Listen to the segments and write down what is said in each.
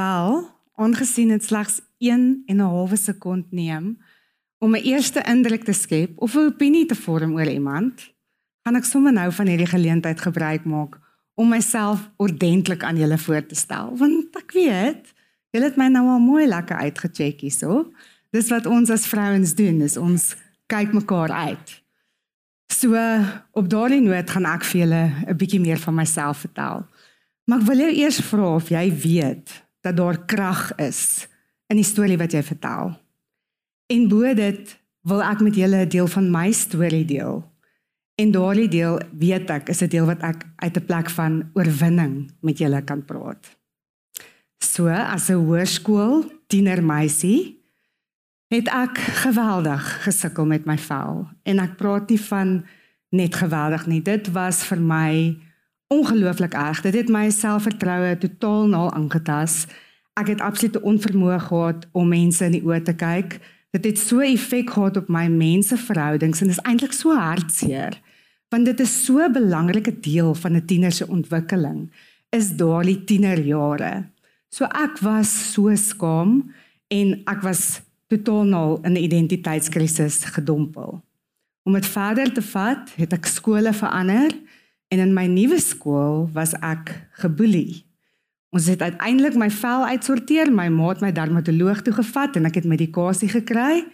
Wel, aangesien dit slegs 1 en 'n halwe sekond neem om 'n eerste indruk te skep of 'n opinie te vorm oor iemand, gaan ek sommer nou van hierdie geleentheid gebruik maak om myself ordentlik aan julle voor te stel, want ek weet, julle het my nou al mooi lekker uitgecheck hierso. Dis wat ons as vrouens doen, is ons kyk mekaar uit. So op daardie noot gaan ek vir julle 'n bietjie meer van myself vertel. Maar ek wil jou eers vra of jy weet dat daar krag is in die storie wat jy vertel. En bo dit wil ek met julle 'n deel van my storie deel. En daardie deel weet ek is 'n deel wat ek uit 'n plek van oorwinning met julle kan praat. So as 'n hoërskool tienermeisie het ek geweldig gesukkel met my vel en ek praat nie van net geweldig nie. Dit was vir my ongelooflik erg. Dit het my selfvertroue totaal naal aangetas. Ek het absolute onvermoë gehad om mense in die oë te kyk. Dit het so effek gehad op my menseverhoudings en dit is eintlik so hartseer. Want dit is so 'n belangrike deel van 'n tiener se ontwikkeling is daardie tienerjare. So ek was so skaam en ek was totaal in 'n identiteitskrisis gedompel. Om dit verder te vat, het ek skole verander en in my nuwe skool was ek geboelie. Ons het uiteindelik my vel uitsorteer, my ma het my dermatoloog toe gevat en ek het medikasie gekry.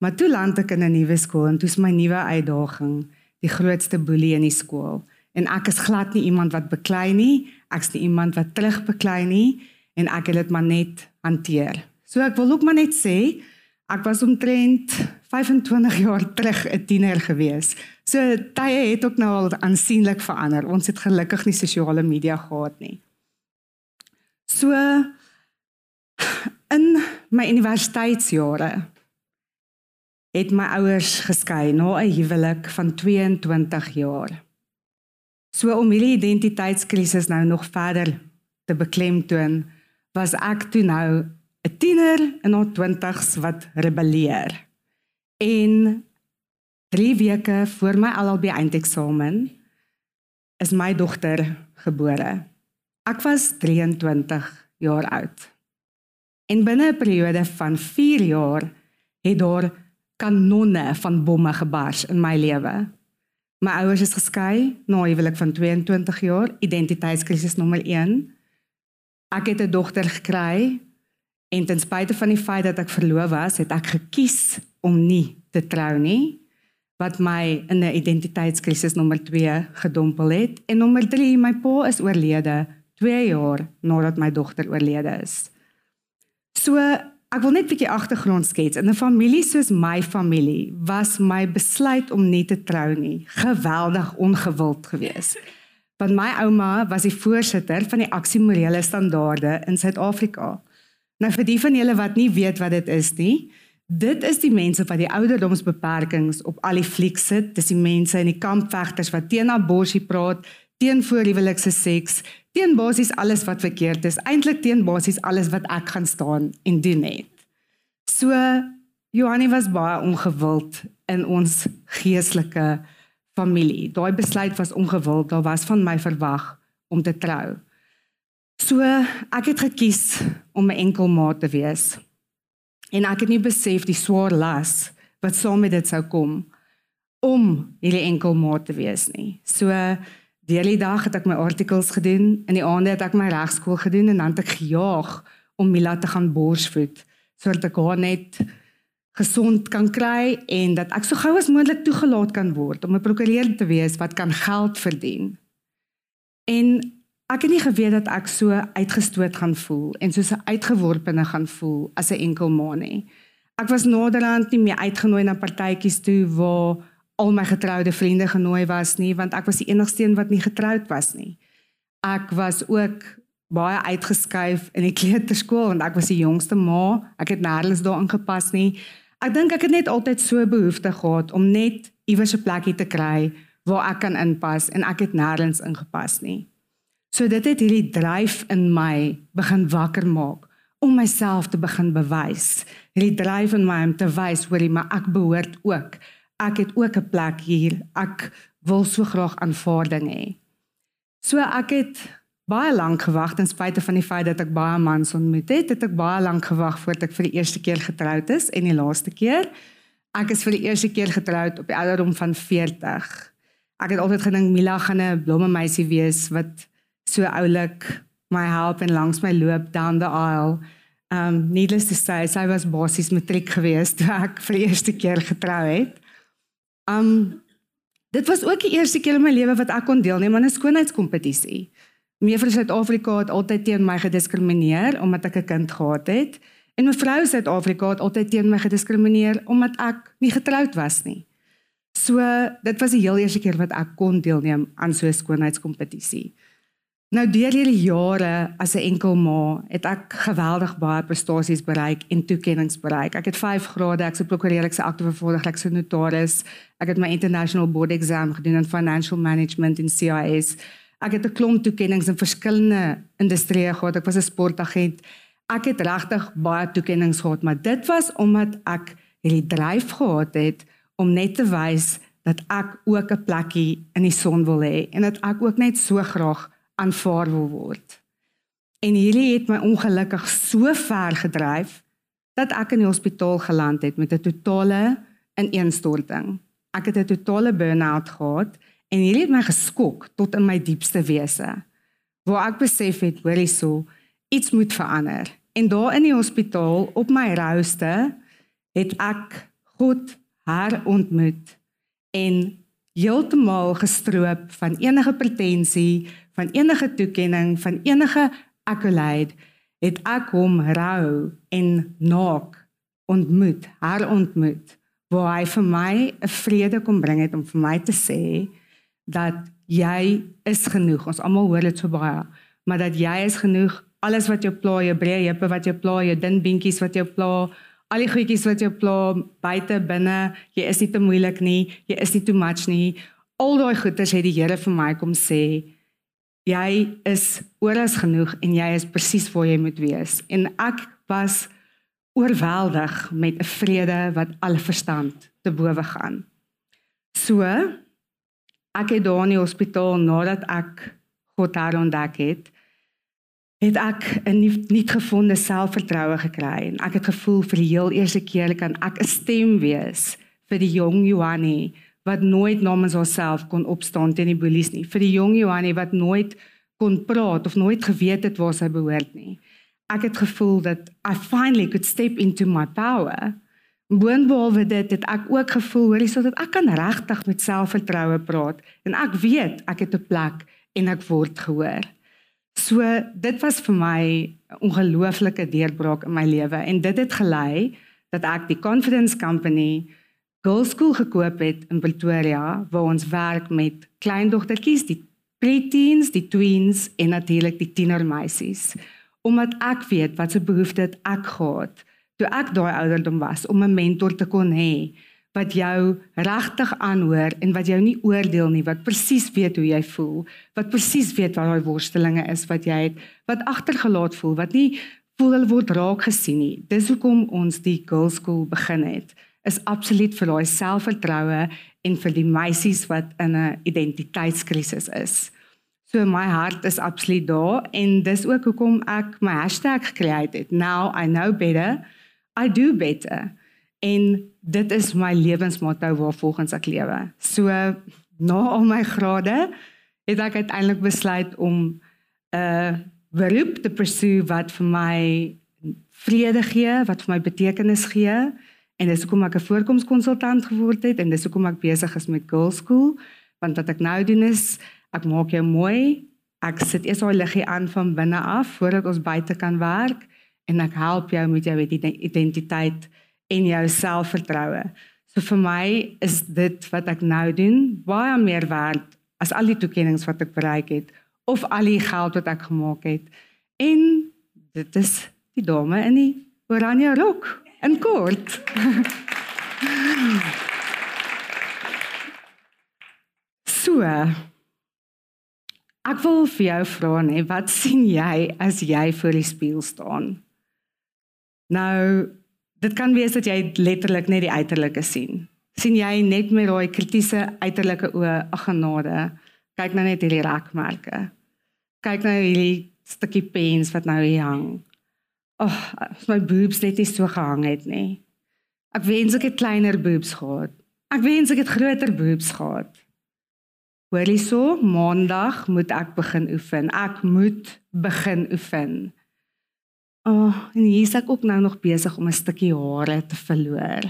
Maar toe land ek in 'n nuwe skool en toe's my nuwe uitdaging, die grootste boelie in die skool. En ek is glad nie iemand wat beklei nie, ek's nie iemand wat terugbeklei nie en ek het dit maar net hanteer. So ek wil ook maar net sê, ek was omtrent 25 jaar terug 'n tiener gewees. So tye het ook nou al aansienlik verander. Ons het gelukkig nie sosiale media gehad nie. So in my universiteitsjare het my ouers geskei na 'n huwelik van 22 jaar. So om hierdie identiteitskrisis nou nog verder te beklemtoon, was ek toe nou 'n tiener in haar 20's wat rebelleer. En 3 weke voor my LLB eindeksamen is my dogter gebore. Ek was 23 jaar oud. En binne 'n periode van 4 jaar het daar kanonne van bomme gebars in my lewe. My ouers is geskei na 'n huwelik van 22 jaar, identiteitskrisis nommer 1. Ek het 'n dogter gekry en ten spyte van die feit dat ek verloof was, het ek gekies om nie te trou nie wat my in 'n identiteitskrisis nommer 2 gedompel het en nommer 3 my pa is oorlede 2 jaar nadat my dogter oorlede is. So, ek wil net 'n bietjie agtergrond skets. In 'n familie soos my familie was my besluit om nie te trou nie geweldig ongewild geweest. Want my ouma was die voorsitter van die Aksie Morele Standaarde in Suid-Afrika. Nou vir die van julle wat nie weet wat dit is nie, dit is die mense wat die ouderdomsbeperkings op al die flieks sit. Dis die mense in die kampvegters wat teen abortus praat, teen voorhuwelikse seks, teen basies alles wat verkeerd is, eintlik teen basies alles wat ek gaan staan en doen het. So Johanni was baie ongewild in ons geestelike familie. Daai besluit was ongewild, daar was van my verwag om te trou. So ek het gekies om 'n enkel ma te wees. En ek het nie besef die swaar las wat saam met dit sou kom om hierdie enkel ma te wees nie. So Deur die dag het ek my artikels gedoen, in die aande het ek my regskool gedoen en dan het ek gejaag om Mila te gaan borsvoed sodat ek haar net gesond kan kry en dat ek so gou as moontlik toegelaat kan word om 'n prokureur te wees wat kan geld verdien. En ek het nie geweet dat ek so uitgestoot gaan voel en soos 'n uitgeworpene gaan voel as 'n enkel ma nie. Ek was naderhand nie meer uitgenooi na partytjies toe waar al my getroude vriende genooi was nie want ek was die enigste een wat nie getroud was nie. Ek was ook baie uitgeskuif in die kleuterskool want ek was die jongste ma. Ek het nêrens daar ingepas nie. Ek dink ek het net altyd so behoefte gehad om net iewers 'n plekkie te kry waar ek kan inpas en ek het nêrens ingepas nie. So dit het hierdie dryf in my begin wakker maak om myself te begin bewys. Hierdie dryf in my om te wys hoorie maar ek behoort ook ek het ook 'n plek hier. Ek wil so graag aanvaarding hê. So ek het baie lank gewag ten spyte van die feit dat ek baie mans ontmoet het, het ek baie lank gewag voordat ek vir die eerste keer getroud is en die laaste keer. Ek is vir die eerste keer getroud op die ouderdom van 40. Ek het altyd gedink Mila gaan 'n blomme meisie wees wat so oulik my help en langs my loop down the aisle. Um needless to say, sy was basies matriek geweest toe ek vir die eerste keer getrou het. Um dit was ook die eerste keer in my lewe wat ek kon deelneem aan 'n skoonheidskompetisie. Mevrou Suid-Afrika het altyd teen my gediskrimineer omdat ek 'n kind gehad het en mevrou Suid-Afrika het altyd teen my gediskrimineer omdat ek nie getroud was nie. So dit was die heel eerste keer wat ek kon deelneem aan so 'n skoonheidskompetisie. Nou deur hierdie jare as 'n enkel ma het ek geweldig baie prestasies bereik en toekenninge bereik. Ek het 5 grade, ek's 'n prokureur, ek's 'n aktevervolger, ek's 'n notaris. Ek het my international board exam gedoen in financial management in CIS. Ek het 'n klomp toekenninge in verskillende industrieë gehad. Ek was 'n sportagent. Ek het regtig baie toekenninge gehad, maar dit was omdat ek hierdie dryf gehad het om net te wys dat ek ook 'n plekkie in die son wil hê en dat ek ook net so graag aanvaar wil word. En hierdie het my ongelukkig so ver gedryf dat ek in die hospitaal geland het met 'n totale ineenstorting. Ek het 'n totale burn-out gehad en hierdie het my geskok tot in my diepste wese. Waar ek besef het, hoor hierso, iets moet verander. En daar in die hospitaal op my rouste het ek God herontmoet en heeltemal gestroop van enige pretensie, van enige toekenning, van enige accolade, het ek hom rou en naak ontmoet, haar ontmoet, waar hy vir my 'n vrede kom bring het om vir my te sê dat jy is genoeg. Ons almal hoor dit so baie, maar dat jy is genoeg. Alles wat jou pla, jou breë heupe wat jou pla, jou dun beentjies wat jou pla, al die goedjies wat jou pla buite binne, jy is nie te moeilik nie, jy is nie too much nie. Al daai goeders het die Here vir my kom sê jy is oorlas genoeg en jy is presies waar jy moet wees. En ek was oorweldig met 'n vrede wat alle verstand te bowe gaan. So ek het daar in die hospitaal nadat ek God daar ontdek het, het ek 'n nie, nie gevonde selfvertroue gekry en ek het gevoel vir die heel eerste keer kan ek 'n stem wees vir die jong Johannie wat nooit namens haarself kon opstaan teen die bullies nie. Vir die jong Johannie wat nooit kon praat of nooit geweet het waar sy behoort nie. Ek het gevoel dat I finally could step into my power. Boonbehalwe dit het ek ook gevoel hoorie sodat ek kan regtig met selfvertroue praat en ek weet ek het 'n plek en ek word gehoor. So dit was vir my 'n ongelooflike deurbraak in my lewe en dit het gelei dat ek die Confidence Company Girls School gekoop het in Pretoria waar ons werk met kleindogtertjies, die preteens, die tweens en natuurlik die tienermeisies. Omdat ek weet wat se behoefte het ek gehad toe ek daai ouderdom was om 'n mentor te kon hê wat jou regtig aanhoor en wat jou nie oordeel nie, wat presies weet hoe jy voel, wat presies weet wat daai worstelinge is wat jy het, wat agtergelaat voel, wat nie voel hulle word raak gesien nie. Dis hoekom ons die girls school begin het is absoluut vir daai selfvertroue en vir die meisies wat in 'n identiteitskrisis is. So my hart is absoluut daar en dis ook hoekom ek my hashtag gekreë het. Now I know better. I do better. En dit is my lewensmotto waarvolgens ek lewe. So na al my grade het ek uiteindelik besluit om 'n uh, beroep te pursue wat vir my vrede gee, wat vir my betekenis gee En dis hoekom ek 'n voorkomskonsultant geword het en dis hoekom ek besig is met Girl School, want wat ek nou doen is ek maak jou mooi. Ek sit eers al liggie aan van binne af voordat ons buite kan werk en ek help jou met jou identiteit en jou selfvertroue. So vir my is dit wat ek nou doen baie meer werd as al die toekennings wat ek bereik het of al die geld wat ek gemaak het. En dit is die dame in die oranje rok in kort. so. Ek wil vir jou vra nê, wat sien jy as jy voor die spieël staan? Nou, dit kan wees dat jy letterlik net die uiterlike sien. sien jy net met daai kritiese uiterlike oë, ag genade, kyk nou net hierdie rakmerke. kyk nou hierdie stukkie pens wat nou hier hang. Ag, oh, my boobs net nie so gehang het nie. Ek wens ek het kleiner boobs gehad. Ek wens ek het groter boobs gehad. Hoorie so, maandag moet ek begin oefen. Ek moet begin oefen. Oh, en hier is ek ook nou nog besig om 'n stukkie hare te verloor.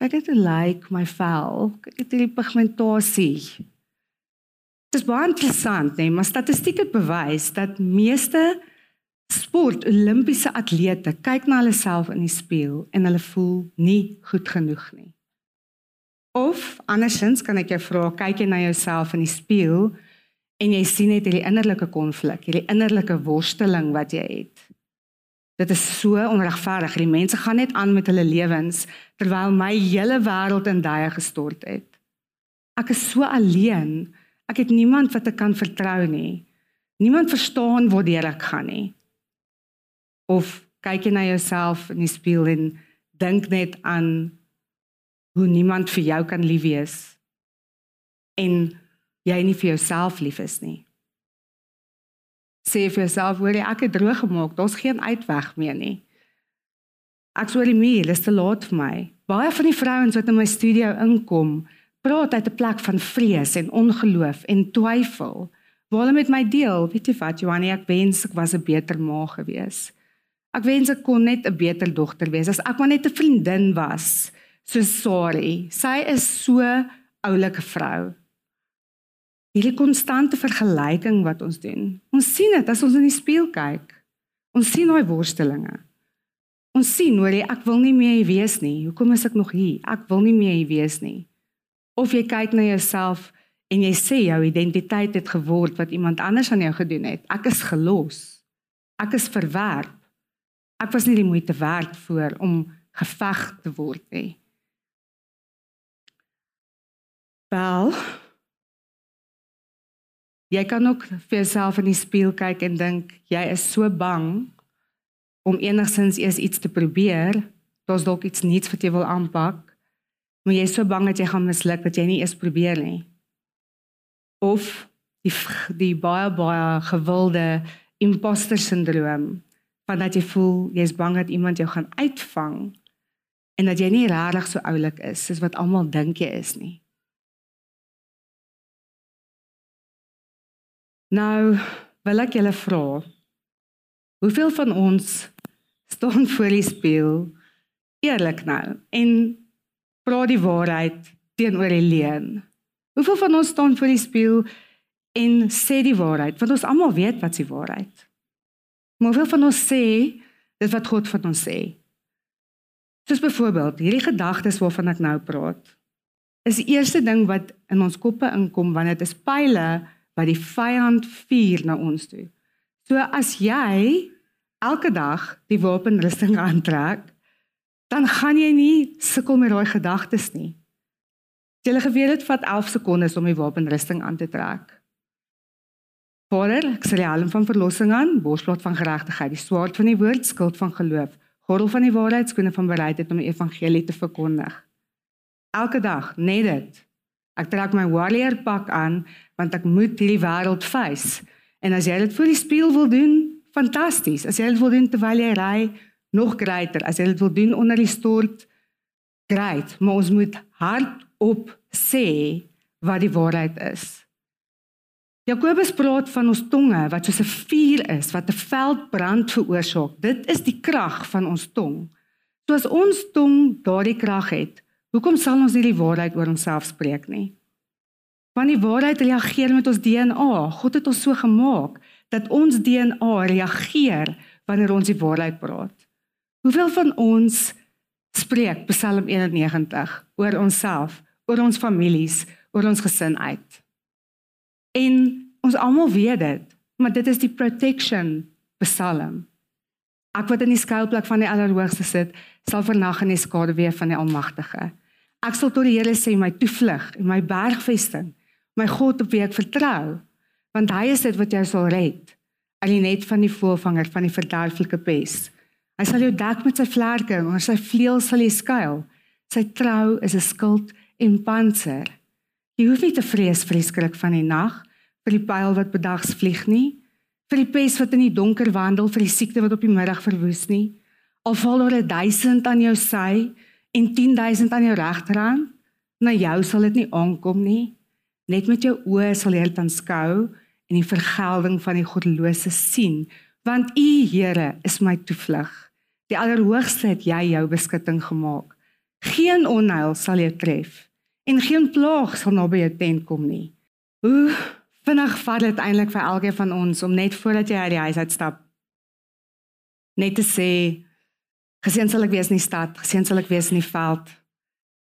Kyk dit lyk my vel, kyk dit die pigmentasie. Dit is baie interessant, nee, maar statistiek het bewys dat meeste sport Olimpiese atlete kyk na hulle self in die spieël en hulle voel nie goed genoeg nie. Of andersins kan ek jou vra, kyk jy na jouself in die spieël en jy sien net hierdie innerlike konflik, hierdie innerlike worsteling wat jy het. Dit is so onregverdig. Die mense gaan net aan met hulle lewens terwyl my hele wêreld in duie gestort het. Ek is so alleen. Ek het niemand wat ek kan vertrou nie. Niemand verstaan waar ek gaan nie. Of kyk jy na jouself in die spieël en dink net aan hoe niemand vir jou kan lief wees en jy nie vir jouself lief is nie. Sê vir jouself hoor jy ek het droog gemaak. Daar's geen uitweg meer nie. Ek sê die meer dis te laat vir my. Baie van die vrouens wat in my studio inkom praat uit 'n plek van vrees en ongeloof en twyfel. Waar hulle met my deel weet jy wat Johanni ek wens ek was 'n beter ma gewees ek wens ek kon net 'n beter dogter wees as ek maar net 'n vriendin was so sorry sy is so oulike vrou hierdie konstante vergelyking wat ons doen. Ons sien dit as ons in die spieël kyk. Ons sien daai worstelinge. Ons sien hoor jy ek wil nie meer hier wees nie. Hoekom is ek nog hier? Ek wil nie meer hier wees nie. Of jy kyk na jouself en jy sê jou identiteit het geword wat iemand anders aan jou gedoen het. Ek is gelos. Ek is verwerp. Ek was nie die moeite werd voor om geveg te word nie. Wel, Jy kan ook vir jouself in die spieël kyk en dink jy is so bang om enigsins eers iets te probeer, daar's dalk iets nuuts wat jy wil aanpak, maar jy is so bang dat jy gaan misluk dat jy nie eers probeer nie. Of die die baie baie gewilde imposter syndroom van dat jy voel jy's bang dat iemand jou gaan uitvang en dat jy nie regtig so oulik is soos wat almal dink jy is nie. Nou wil ek julle vra. Hoeveel van ons staan voor die spieël eerlik nou en praat die waarheid teenoor die leuen? Hoeveel van ons staan voor die spieël en sê die waarheid? Want ons almal weet wat se waarheid. Maar hoeveel van ons sê dit wat God van ons sê? Soos byvoorbeeld hierdie gedagtes waarvan ek nou praat. Is die eerste ding wat in ons koppe inkom wanneer dit is pile wat die vyand vuur na ons toe. So as jy elke dag die wapenrusting aantrek, dan gaan jy nie sukkel met daai gedagtes nie. Jy het geweet dit vat 11 sekondes om die wapenrusting aan te trek. Vader, ek sê die helm van verlossing aan, borsplaat van geregtigheid, die swaard van die woord, skild van geloof, gordel van die waarheid, skoene van bereidheid om die evangelie te verkondig. Elke dag, net dit. Ek trek my warrior pak aan want ek moet hierdie wêreld face. En as jy dit vir die spieël wil doen, fantasties. As jy dit wil doen terwyl jy ry, nog greater. As jy dit wil doen onder die stort, great. Maar ons moet hardop sê wat die waarheid is. Jakobus praat van ons tonge wat soos 'n vuur is wat 'n veldbrand veroorsaak. Dit is die krag van ons tong. So as ons tong daardie krag het, Hoekom sal ons nie die waarheid oor onsself spreek nie? Want die waarheid reageer met ons DNA. God het ons so gemaak dat ons DNA reageer wanneer ons die waarheid praat. Hoeveel van ons spreek Psalm 91 oor onsself, oor ons families, oor ons gesin uit? En ons almal weet dit, maar dit is die protection Psalm. Ek wat in die skuilplek van die Allerhoogste sit, sal vernag in die skaduwee van die Almagtige. Ek sal tot die Here sê my toevlug en my bergvesting, my God op wie ek vertrou, want hy is dit wat jou sal red. Al die net van die voelvanger van die verderflike pes. Hy sal jou dek met sy vlerke en onder sy vleuels sal jy skuil. Sy trou is 'n skild en panser. Jy hoef nie te vrees vir die skrik van die nag, vir die pyl wat bedags vlieg nie, vir die pes wat in die donker wandel, vir die siekte wat op die middag verwoes nie. Al val daar 1000 aan jou sy en 10000 aan jou regterhand, na jou sal dit nie aankom nie. Net met jou oë sal jy dit aanskou en die vergelding van die goddelose sien, want U Here is my toevlug. Die Allerhoogste het jy jou beskutting gemaak. Geen onheil sal jou tref en geen plaag sal naby jou tent kom nie. Hoe vinnig vat dit eintlik vir elkeen van ons om net voordat jy uit die huis uitstap net te sê geseën sal ek wees in die stad, geseën sal ek wees in die veld.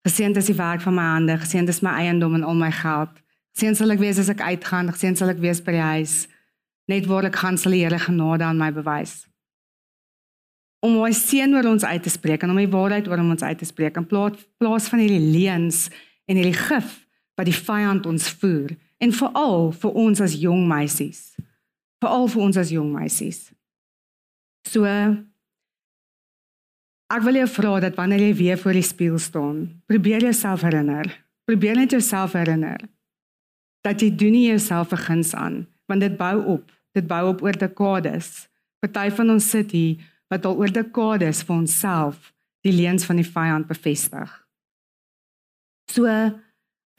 Geseën is die werk van my hande, geseën is my eiendom en al my geld. Geseën sal ek wees as ek uitgaan, geseën sal ek wees by die huis. Net waar ek gaan sal die Here genade aan my bewys. Om my seën oor ons uit te spreek en om die waarheid oor ons uit te spreek in plaas plaas van hierdie leuns en hierdie gif wat die vyand ons voer en veral vir ons as jong meisies. Veral vir ons as jong meisies. So ek wil jou vra dat wanneer jy weer voor die spieël staan, probeer jouself herinner. Probeer net jouself herinner dat jy doen nie jouself guns aan, want dit bou op. Dit bou op oor dekades. Party van ons sit hier wat al oor dekades vir onsself die leuns van die vyand bevestig. So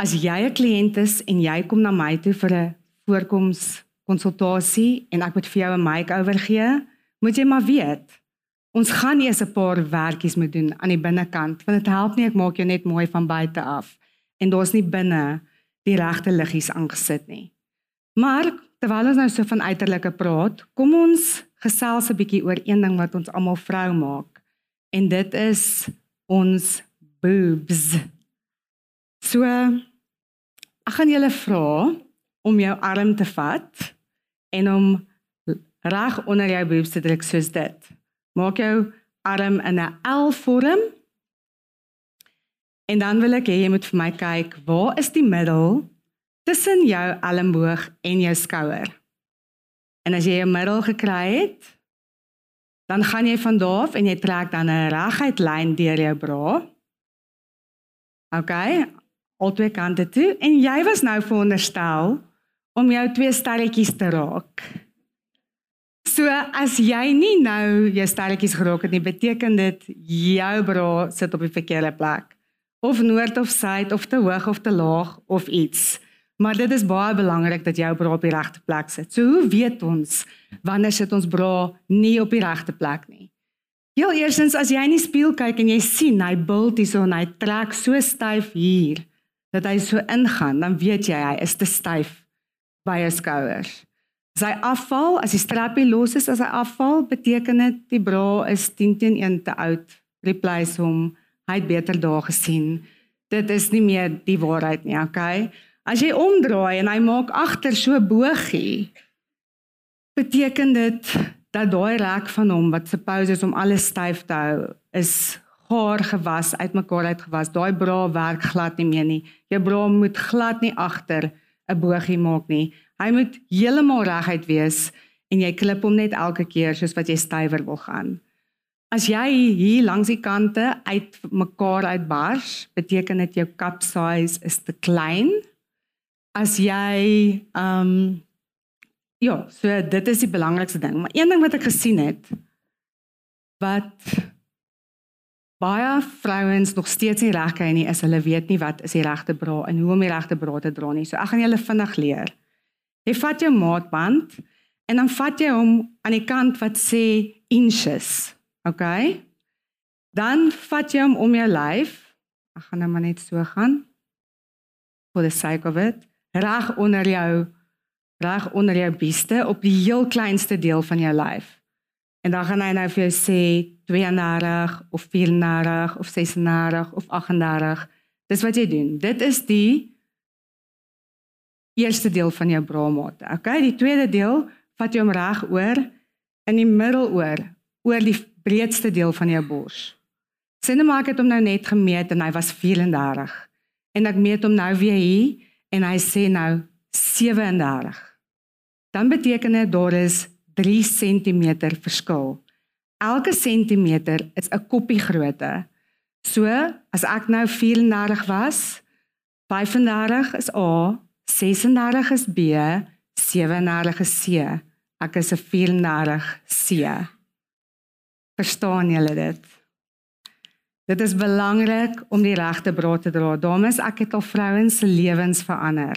As jy 'n kliënt is en jy kom na my toe vir 'n voorkoms konsultasie en ek moet vir jou 'n makeover gee, moet jy maar weet, ons gaan nie eens 'n paar werkies moet doen aan die binnekant want dit help nie ek maak jou net mooi van buite af en daar's nie binne die regte liggies aangesit nie. Maar terwyl ons nou so van uiterlike praat, kom ons gesels 'n bietjie oor een ding wat ons almal vrou maak en dit is ons boobs. So Ek gaan julle vra om jou arm te vat en om reg onder jou boobs te druk soos dit. Maak jou arm in 'n L-vorm. En dan wil ek hê jy moet vir my kyk, waar is die middel tussen jou elmboog en jou skouer? En as jy jou middel gekry het, dan gaan jy van daar af en jy trek dan 'n reguit lyn deur jou bra. OK, al twee kante toe en jy was nou veronderstel om jou twee sterretjies te raak. So as jy nie nou jou sterretjies geraak het nie, beteken dit jou bra sit op die verkeerde plek. Of noord of suid of te hoog of te laag of iets. Maar dit is baie belangrik dat jou bra op die regte plek sit. So hoe weet ons wanneer sit ons bra nie op die regte plek nie? Heel eerstens as jy in die spieël kyk en jy sien hy bult hierso en hy trek so styf hier, dat hy so ingaan, dan weet jy hy is te styf by jou skouers. As hy afval, as die strappie los is, as hy afval, beteken dit die bra is 10 teen 1 te oud. Replace hom. Hy het beter dae gesien. Dit is nie meer die waarheid nie, okay? As jy omdraai en hy maak agter so bogie, beteken dit dat daai rek van hom wat suppose is om alles styf te hou, is haar gewas uitmekaar uitgewas. Daai bra werk glad nie meer nie. Jou bra moet glad nie agter 'n bogie maak nie. Hy moet heeltemal reguit wees en jy klip hom net elke keer soos wat jy stywer wil gaan. As jy hier langs die kante uit mekaar uitbars, beteken dit jou cup size is te klein. As jy ehm um, ja, so dit is die belangrikste ding. Maar een ding wat ek gesien het wat baie vrouens nog steeds nie reg kry nie is hulle weet nie wat is die regte bra en hoe om die regte bra te dra nie. So ek gaan julle vinnig leer. Jy vat jou maatband en dan vat jy hom aan die kant wat sê inches. OK? Dan vat jy hom om jou lyf. Ek gaan nou maar net so gaan. For the sake of it. Reg onder jou reg onder jou bieste op die heel kleinste deel van jou lyf. En dan gaan hy nou vir jou sê 32 of 34 of 36 of 38. Dis wat jy doen. Dit is die eerste deel van jou braamate. Okay, die tweede deel vat jy hom reg oor in die middeloor, oor die breedste deel van jou bors. Sien maar ek het hom nou net gemeet en hy was 34. En ek meet hom nou weer hier en hy sê nou 37. Dan beteken dit daar is 3 cm verskil. Elke sentimeter is 'n koppie grootte. So, as ek nou 34 was, 35 is A, 36 is B, 37 is C. Ek is 'n 34 C. Verstaan julle dit? Dit is belangrik om die regte braad te dra. Dames, ek het al vrouens se lewens verander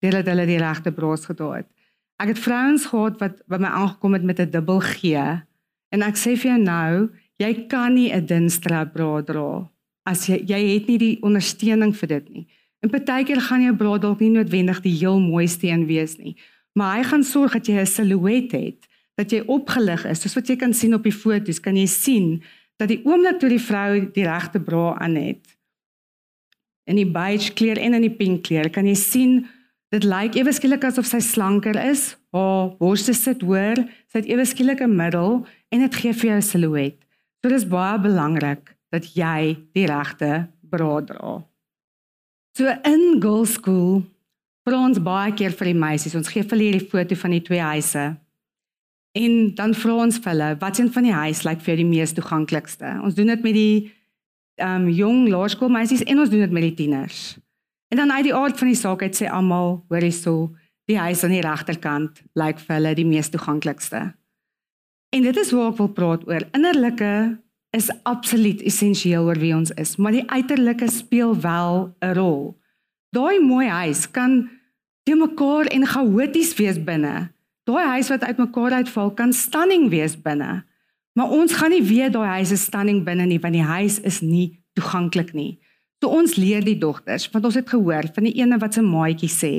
deurdat hulle die regte braad gedra het. Ek het vrouens gehad wat by my aangekom het met 'n dubbel G en ek sê vir jou nou, jy kan nie 'n dun strap braad dra as jy jy het nie die ondersteuning vir dit nie. En partykeer gaan jou braad dalk nie noodwendig die heel mooiste een wees nie, maar hy gaan sorg dat jy 'n silhouet het, dat jy opgelig is. Soos wat jy kan sien op die foto's, kan jy sien dat die oomblik toe die vrou die regte bra aan het in die beige kleur en in die pink kleur, kan jy sien dit lyk ewe skielik asof sy slanker is. Haar borste sit hoër, sy het ewe skielik 'n middel en dit gee vir jou 'n silhouet. So dis baie belangrik dat jy die regte bra dra. So in girls school vir ons baie keer vir die meisies, ons gee vir hulle hierdie foto van die twee huise. En dan vra ons vir hulle, wat een van die huis lyk like vir die mees toeganklikste? Ons doen dit met die ehm um, jong laerskoolmeisies en ons doen dit met die tieners. En dan uit die aard van die saak uit sê almal, hoor hierso, die huis aan die regterkant lyk vir hulle die mees toeganklikste. En dit is waar ek wil praat oor. Innerlike is absoluut essensieel oor wie ons is, maar die uiterlike speel wel 'n rol. Daai mooi huis kan te mekaar en chaoties wees binne. Daai huis wat uitmekaar uitval kan stunning wees binne. Maar ons gaan nie weet daai huis is stunning binne nie want die huis is nie toeganklik nie. So ons leer die dogters, want ons het gehoor van die ene wat se maatjie sê,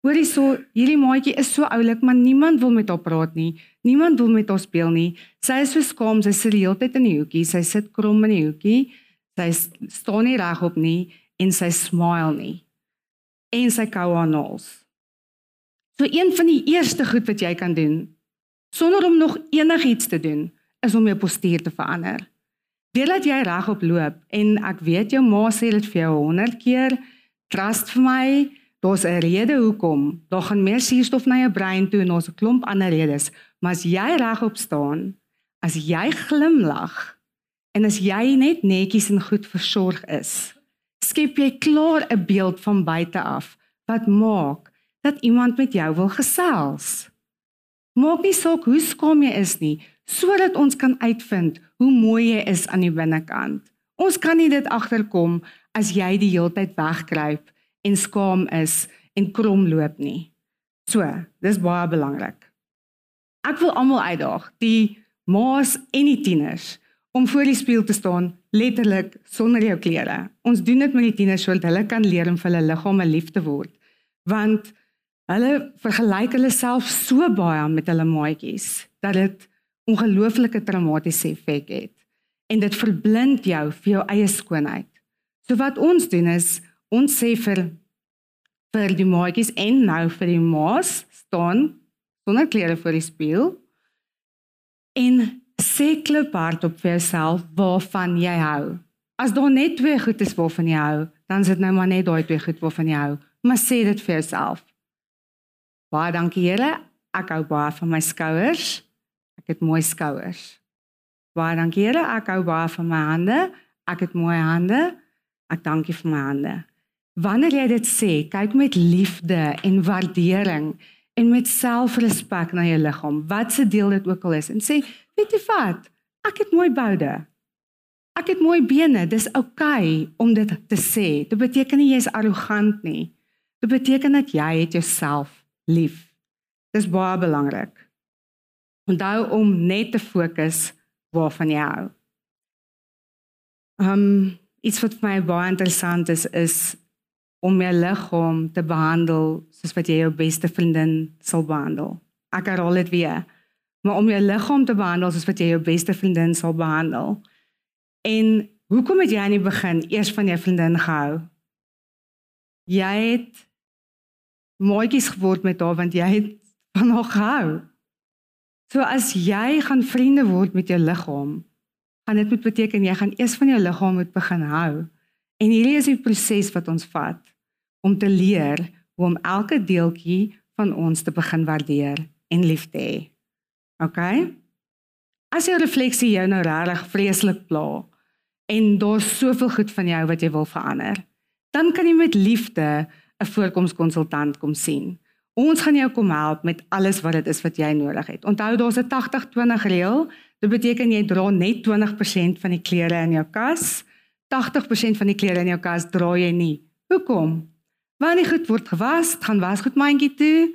hoorie so, hierdie maatjie is so oulik, maar niemand wil met haar praat nie. Niemand wil met haar speel nie. Sy is so skaam, sy sit die hele tyd in die hoekie, sy sit krom in die hoekie. Sy staan nie regop nie en sy smile nie. En sy kou haar naels. So een van die eerste goed wat jy kan doen sonder om nog enigiets te doen, is om jou postuur te verander. Deurdat jy regop loop en ek weet jou ma sê dit vir jou 100 keer, trust vir my, Daar's 'n rede hoekom. Daar gaan meer suurstof na jou brein toe en ons 'n klomp ander redes. Maar as jy regop staan, as jy glimlag en as jy net netjies en goed versorg is, skep jy klaar 'n beeld van buite af wat maak dat iemand met jou wil gesels. Maak nie saak hoe skaam jy is nie, sodat ons kan uitvind hoe mooi jy is aan die binnekant. Ons kan nie dit agterkom as jy die hele tyd wegkruip en skaam is en krom loop nie. So, dis baie belangrik. Ek wil almal uitdaag, die ma's en die tieners om voor die spieël te staan letterlik sonder jou klere. Ons doen dit met die tieners sodat hulle kan leer om vir hulle liggame lief te word. Want hulle vergelyk hulle self so baie met hulle maatjies dat dit ongelooflike traumatiese effek het en dit verblind jou vir jou eie skoonheid. So wat ons doen is ons sê vir vir die maatjies en nou vir die ma's staan sonder klere voor die spieël en sê klop hardop vir jouself waarvan jy hou. As daar net twee goed is waarvan jy hou, dan is dit nou maar net daai twee goed waarvan jy hou. Maar sê dit vir jouself. Baie dankie Here, ek hou baie van my skouers. Ek het mooi skouers. Baie dankie Here, ek hou baie van my hande. Ek het mooi hande. Ek dankie vir my hande. Wanneer jy dit sê, kyk met liefde en waardering en met selfrespek na jou liggaam, wat se deel dit ook al is en sê, weet jy wat? Ek het mooi boude. Ek het mooi bene. Dis oukei okay om dit te sê. Dit beteken nie jy is arrogant nie. Dit beteken dat jy het jouself lief. Dis baie belangrik. Onthou om net te fokus waarvan jy hou. Ehm um, iets wat vir my baie interessant is is om jou liggaam te behandel soos wat jy jou beste vriendin sal behandel. Ek herhaal dit weer. Maar om jou liggaam te behandel soos wat jy jou beste vriendin sal behandel. En hoekom het jy aan die begin eers van jou vriendin gehou? Jy het mooietjies geword met haar want jy het van haar gehou. So as jy gaan vriende word met jou liggaam, gaan dit moet beteken jy gaan eers van jou liggaam moet begin hou. En hierdie is die proses wat ons vat om te leer hoe om elke deeltjie van ons te begin waardeer en lief te hê. OK? As jou refleksie jou nou regtig vreeslik pla en daar's soveel goed van jou wat jy wil verander, dan kan jy met liefde 'n voorkomskonsultant kom sien Ons gaan jou kom help met alles wat dit is wat jy nodig het. Onthou daar's 'n 80-20 reël. Dit beteken jy dra net 20% van die klere in jou kas. 80% van die klere in jou kas dra jy nie. Hoekom? Wanneer goed word gewas, gaan wasgoedmandjie toe.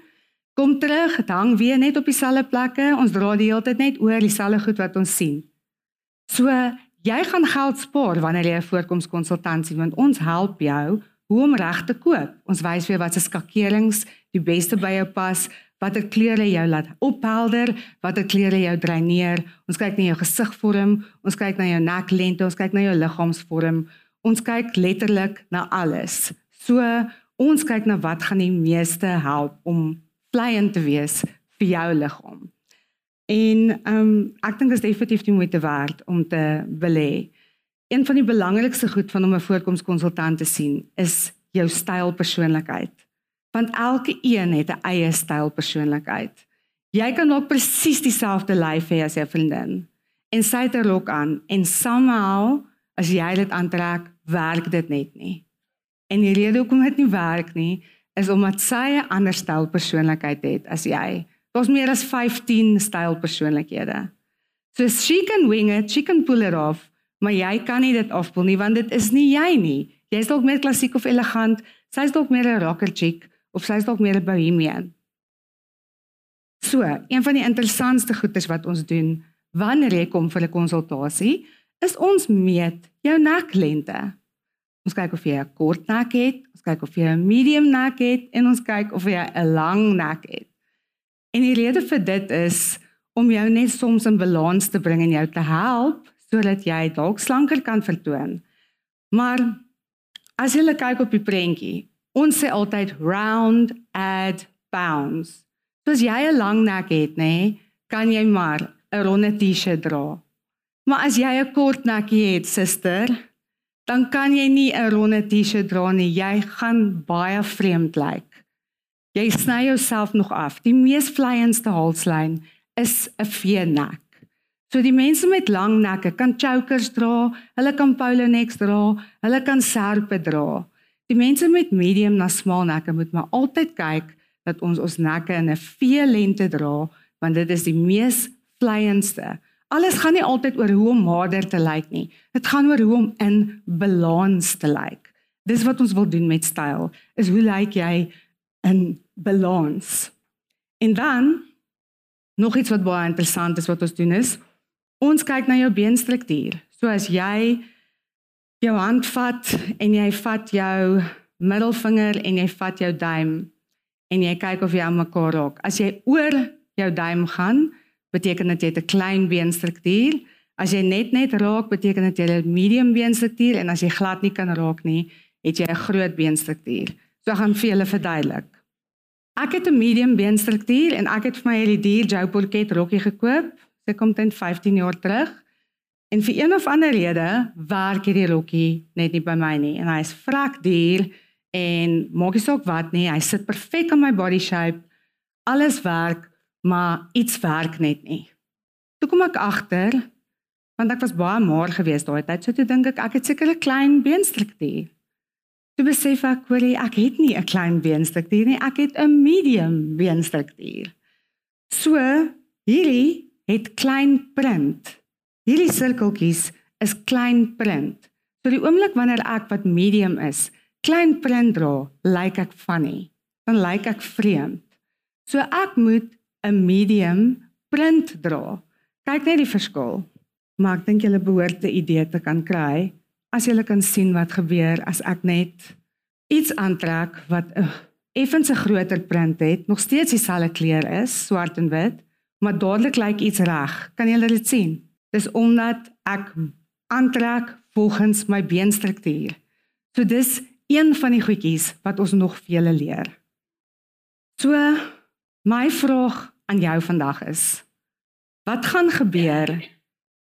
Kom terug, hang weer net op dieselfde plekke. Ons dra die hele tyd net oor dieselfde goed wat ons sien. So, jy gaan geld spaar wanneer jy 'n voorkomskonsultansie want ons help jou hoe om reg te koop. Ons wys vir jou wat se skakerings die beste by jou pas, watter kleure jou laat ophelder, watter kleure jou dreineer. Ons kyk na jou gesigvorm, ons kyk na jou neklengte, ons kyk na jou liggaamsvorm. Ons kyk letterlik na alles. So ons kyk na wat gaan die meeste help om vleiend te wees vir jou liggaam. En ehm um, ek dink dit is definitief die moeite werd om te belê. Een van die belangrikste goed van om 'n voorkomskonsultant te sien is jou styl persoonlikheid want elke een het 'n eie styl persoonlikheid. Jy kan ook presies dieselfde lyf hê as jou vriendin en sy het 'n rok aan en somehow as jy dit aantrek, werk dit net nie. En die rede hoekom dit nie werk nie, is omdat sy 'n ander styl persoonlikheid het as jy. Daar's meer as 15 styl persoonlikhede. So she can wing it, she can pull it off, maar jy kan nie dit afpull nie want dit is nie jy nie. Jy's dalk meer klassiek of elegant, sy's dalk meer 'n rocker chick of sy is dalk meer 'n bohemian. So, een van die interessantste goedes wat ons doen wanneer jy kom vir 'n konsultasie, is ons meet jou neklengte. Ons kyk of jy 'n kort nek het, ons kyk of jy 'n medium nek het en ons kyk of jy 'n lang nek het. En die rede vir dit is om jou net soms in balans te bring en jou te help sodat jy dalk slanker kan vertoon. Maar as jy kyk op die prentjie, Ons sê altyd round add bounds. So as jy 'n lang nek het, nê, kan jy maar 'n ronde T-shirt dra. Maar as jy 'n kort nekkie het, suster, dan kan jy nie 'n ronde T-shirt dra nie. Jy gaan baie vreemd lyk. Jy sny jouself nog af. Die mees vleiendste halslyn is 'n V-nek. So die mense met lang nekke kan chokers dra, hulle kan polo necks dra, hulle kan serpe dra. Die mense met medium na smal nekke moet maar altyd kyk dat ons ons nekke in 'n V-lengte dra want dit is die mees vleiendste. Alles gaan nie altyd oor hoe om mader te lyk nie. Dit gaan oor hoe om in balans te lyk. Dis wat ons wil doen met styl. Is hoe lyk jy in balans? En dan nog iets wat baie interessant is wat ons doen is ons kyk na jou beenstruktuur. So as jy jou hand vat en jy vat jou middelvinger en jy vat jou duim en jy kyk of jy aan mekaar raak. As jy oor jou duim gaan, beteken dit jy het 'n klein beenstruktuur. As jy net net raak, beteken dit jy het 'n medium beenstruktuur en as jy glad nie kan raak nie, het jy 'n groot beenstruktuur. So gaan vir julle verduidelik. Ek het 'n medium beenstruktuur en ek het vir my hierdie dier Joe Porket rokkie gekoop. Sy kom teen 15 jaar terug. En vir een of ander rede werk hierdie rokkie net nie by my nie en hy is vrek duur en maak nie saak wat nie, hy sit perfek in my body shape. Alles werk, maar iets werk net nie. Toe kom ek agter want ek was baie maar gewees daai tyd, so toe dink ek ek het seker 'n klein beenstruktuur. Toe besef ek hoor ek het nie 'n klein beenstruktuur nie, ek het 'n medium beenstruktuur. So hierdie het klein print Hierdie sirkeltjies is klein print. So die oomblik wanneer ek wat medium is, klein print dra, lyk ek funny. Dan lyk ek vreemd. So ek moet 'n medium print dra. Kyk net die verskil. Maar ek dink julle behoort 'n idee te kan kry as julle kan sien wat gebeur as ek net iets aantrek wat 'n effens 'n groter print het, nog steeds dieselfde kleur is, swart en wit, maar dadelik lyk iets reg. Kan julle dit sien? Dis omdat ek aantrek volgens my beenstruktuur. So dis een van die goedjies wat ons nog vele leer. So my vraag aan jou vandag is: Wat gaan gebeur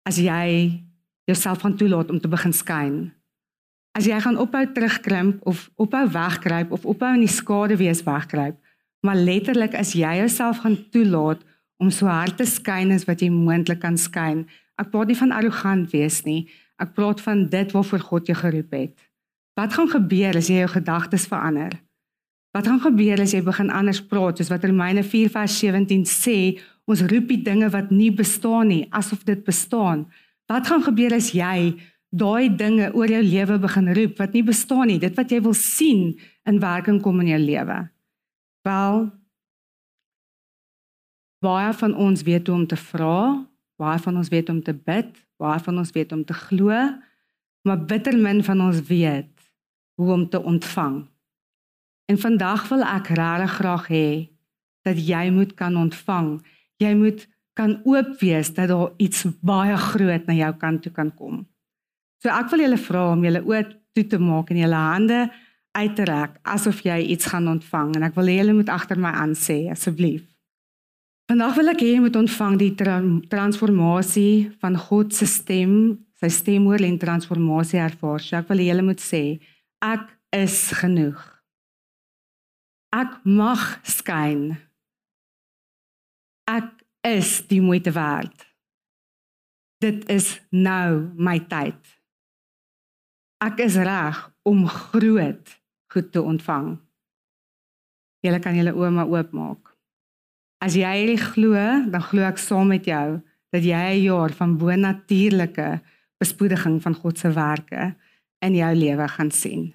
as jy jouself gaan toelaat om te begin skyn? As jy gaan ophou terugkrimp of ophou wegkruip of ophou in die skade wees wegkruip, maar letterlik as jy jouself gaan toelaat om so hard te skyn as wat jy moontlik kan skyn, Ek praat nie van arrogant wees nie. Ek praat van dit waarvoor God jou geroep het. Wat gaan gebeur as jy jou gedagtes verander? Wat gaan gebeur as jy begin anders praat soos wat Romeine 4:17 sê, ons roep die dinge wat nie bestaan nie asof dit bestaan. Wat gaan gebeur as jy daai dinge oor jou lewe begin roep wat nie bestaan nie, dit wat jy wil sien in werking kom in jou lewe? Wel baie van ons weet hoe om te vra, baie van ons weet om te bid, baie van ons weet om te glo, maar bitter min van ons weet hoe om te ontvang. En vandag wil ek regtig graag hê dat jy moet kan ontvang. Jy moet kan oop wees dat daar iets baie groot na jou kant toe kan kom. So ek wil julle vra om julle oë toe te maak en julle hande uit te rek asof jy iets gaan ontvang en ek wil hê julle moet agter my aan sê asseblief. Vandag wil ek hê jy moet ontvang die tra transformasie van God se stem, sy stem oor en transformasie ervaar. So ek wil julle moet sê ek is genoeg. Ek mag skyn. Ek is die moeite werd. Dit is nou my tyd. Ek is reg om groot goed te ontvang. Julle kan julle oë maar oopmaak. As jy hierdie glo, dan glo ek saam met jou dat jy 'n jaar van bonatuurlike bespoediging van God se werke in jou lewe gaan sien.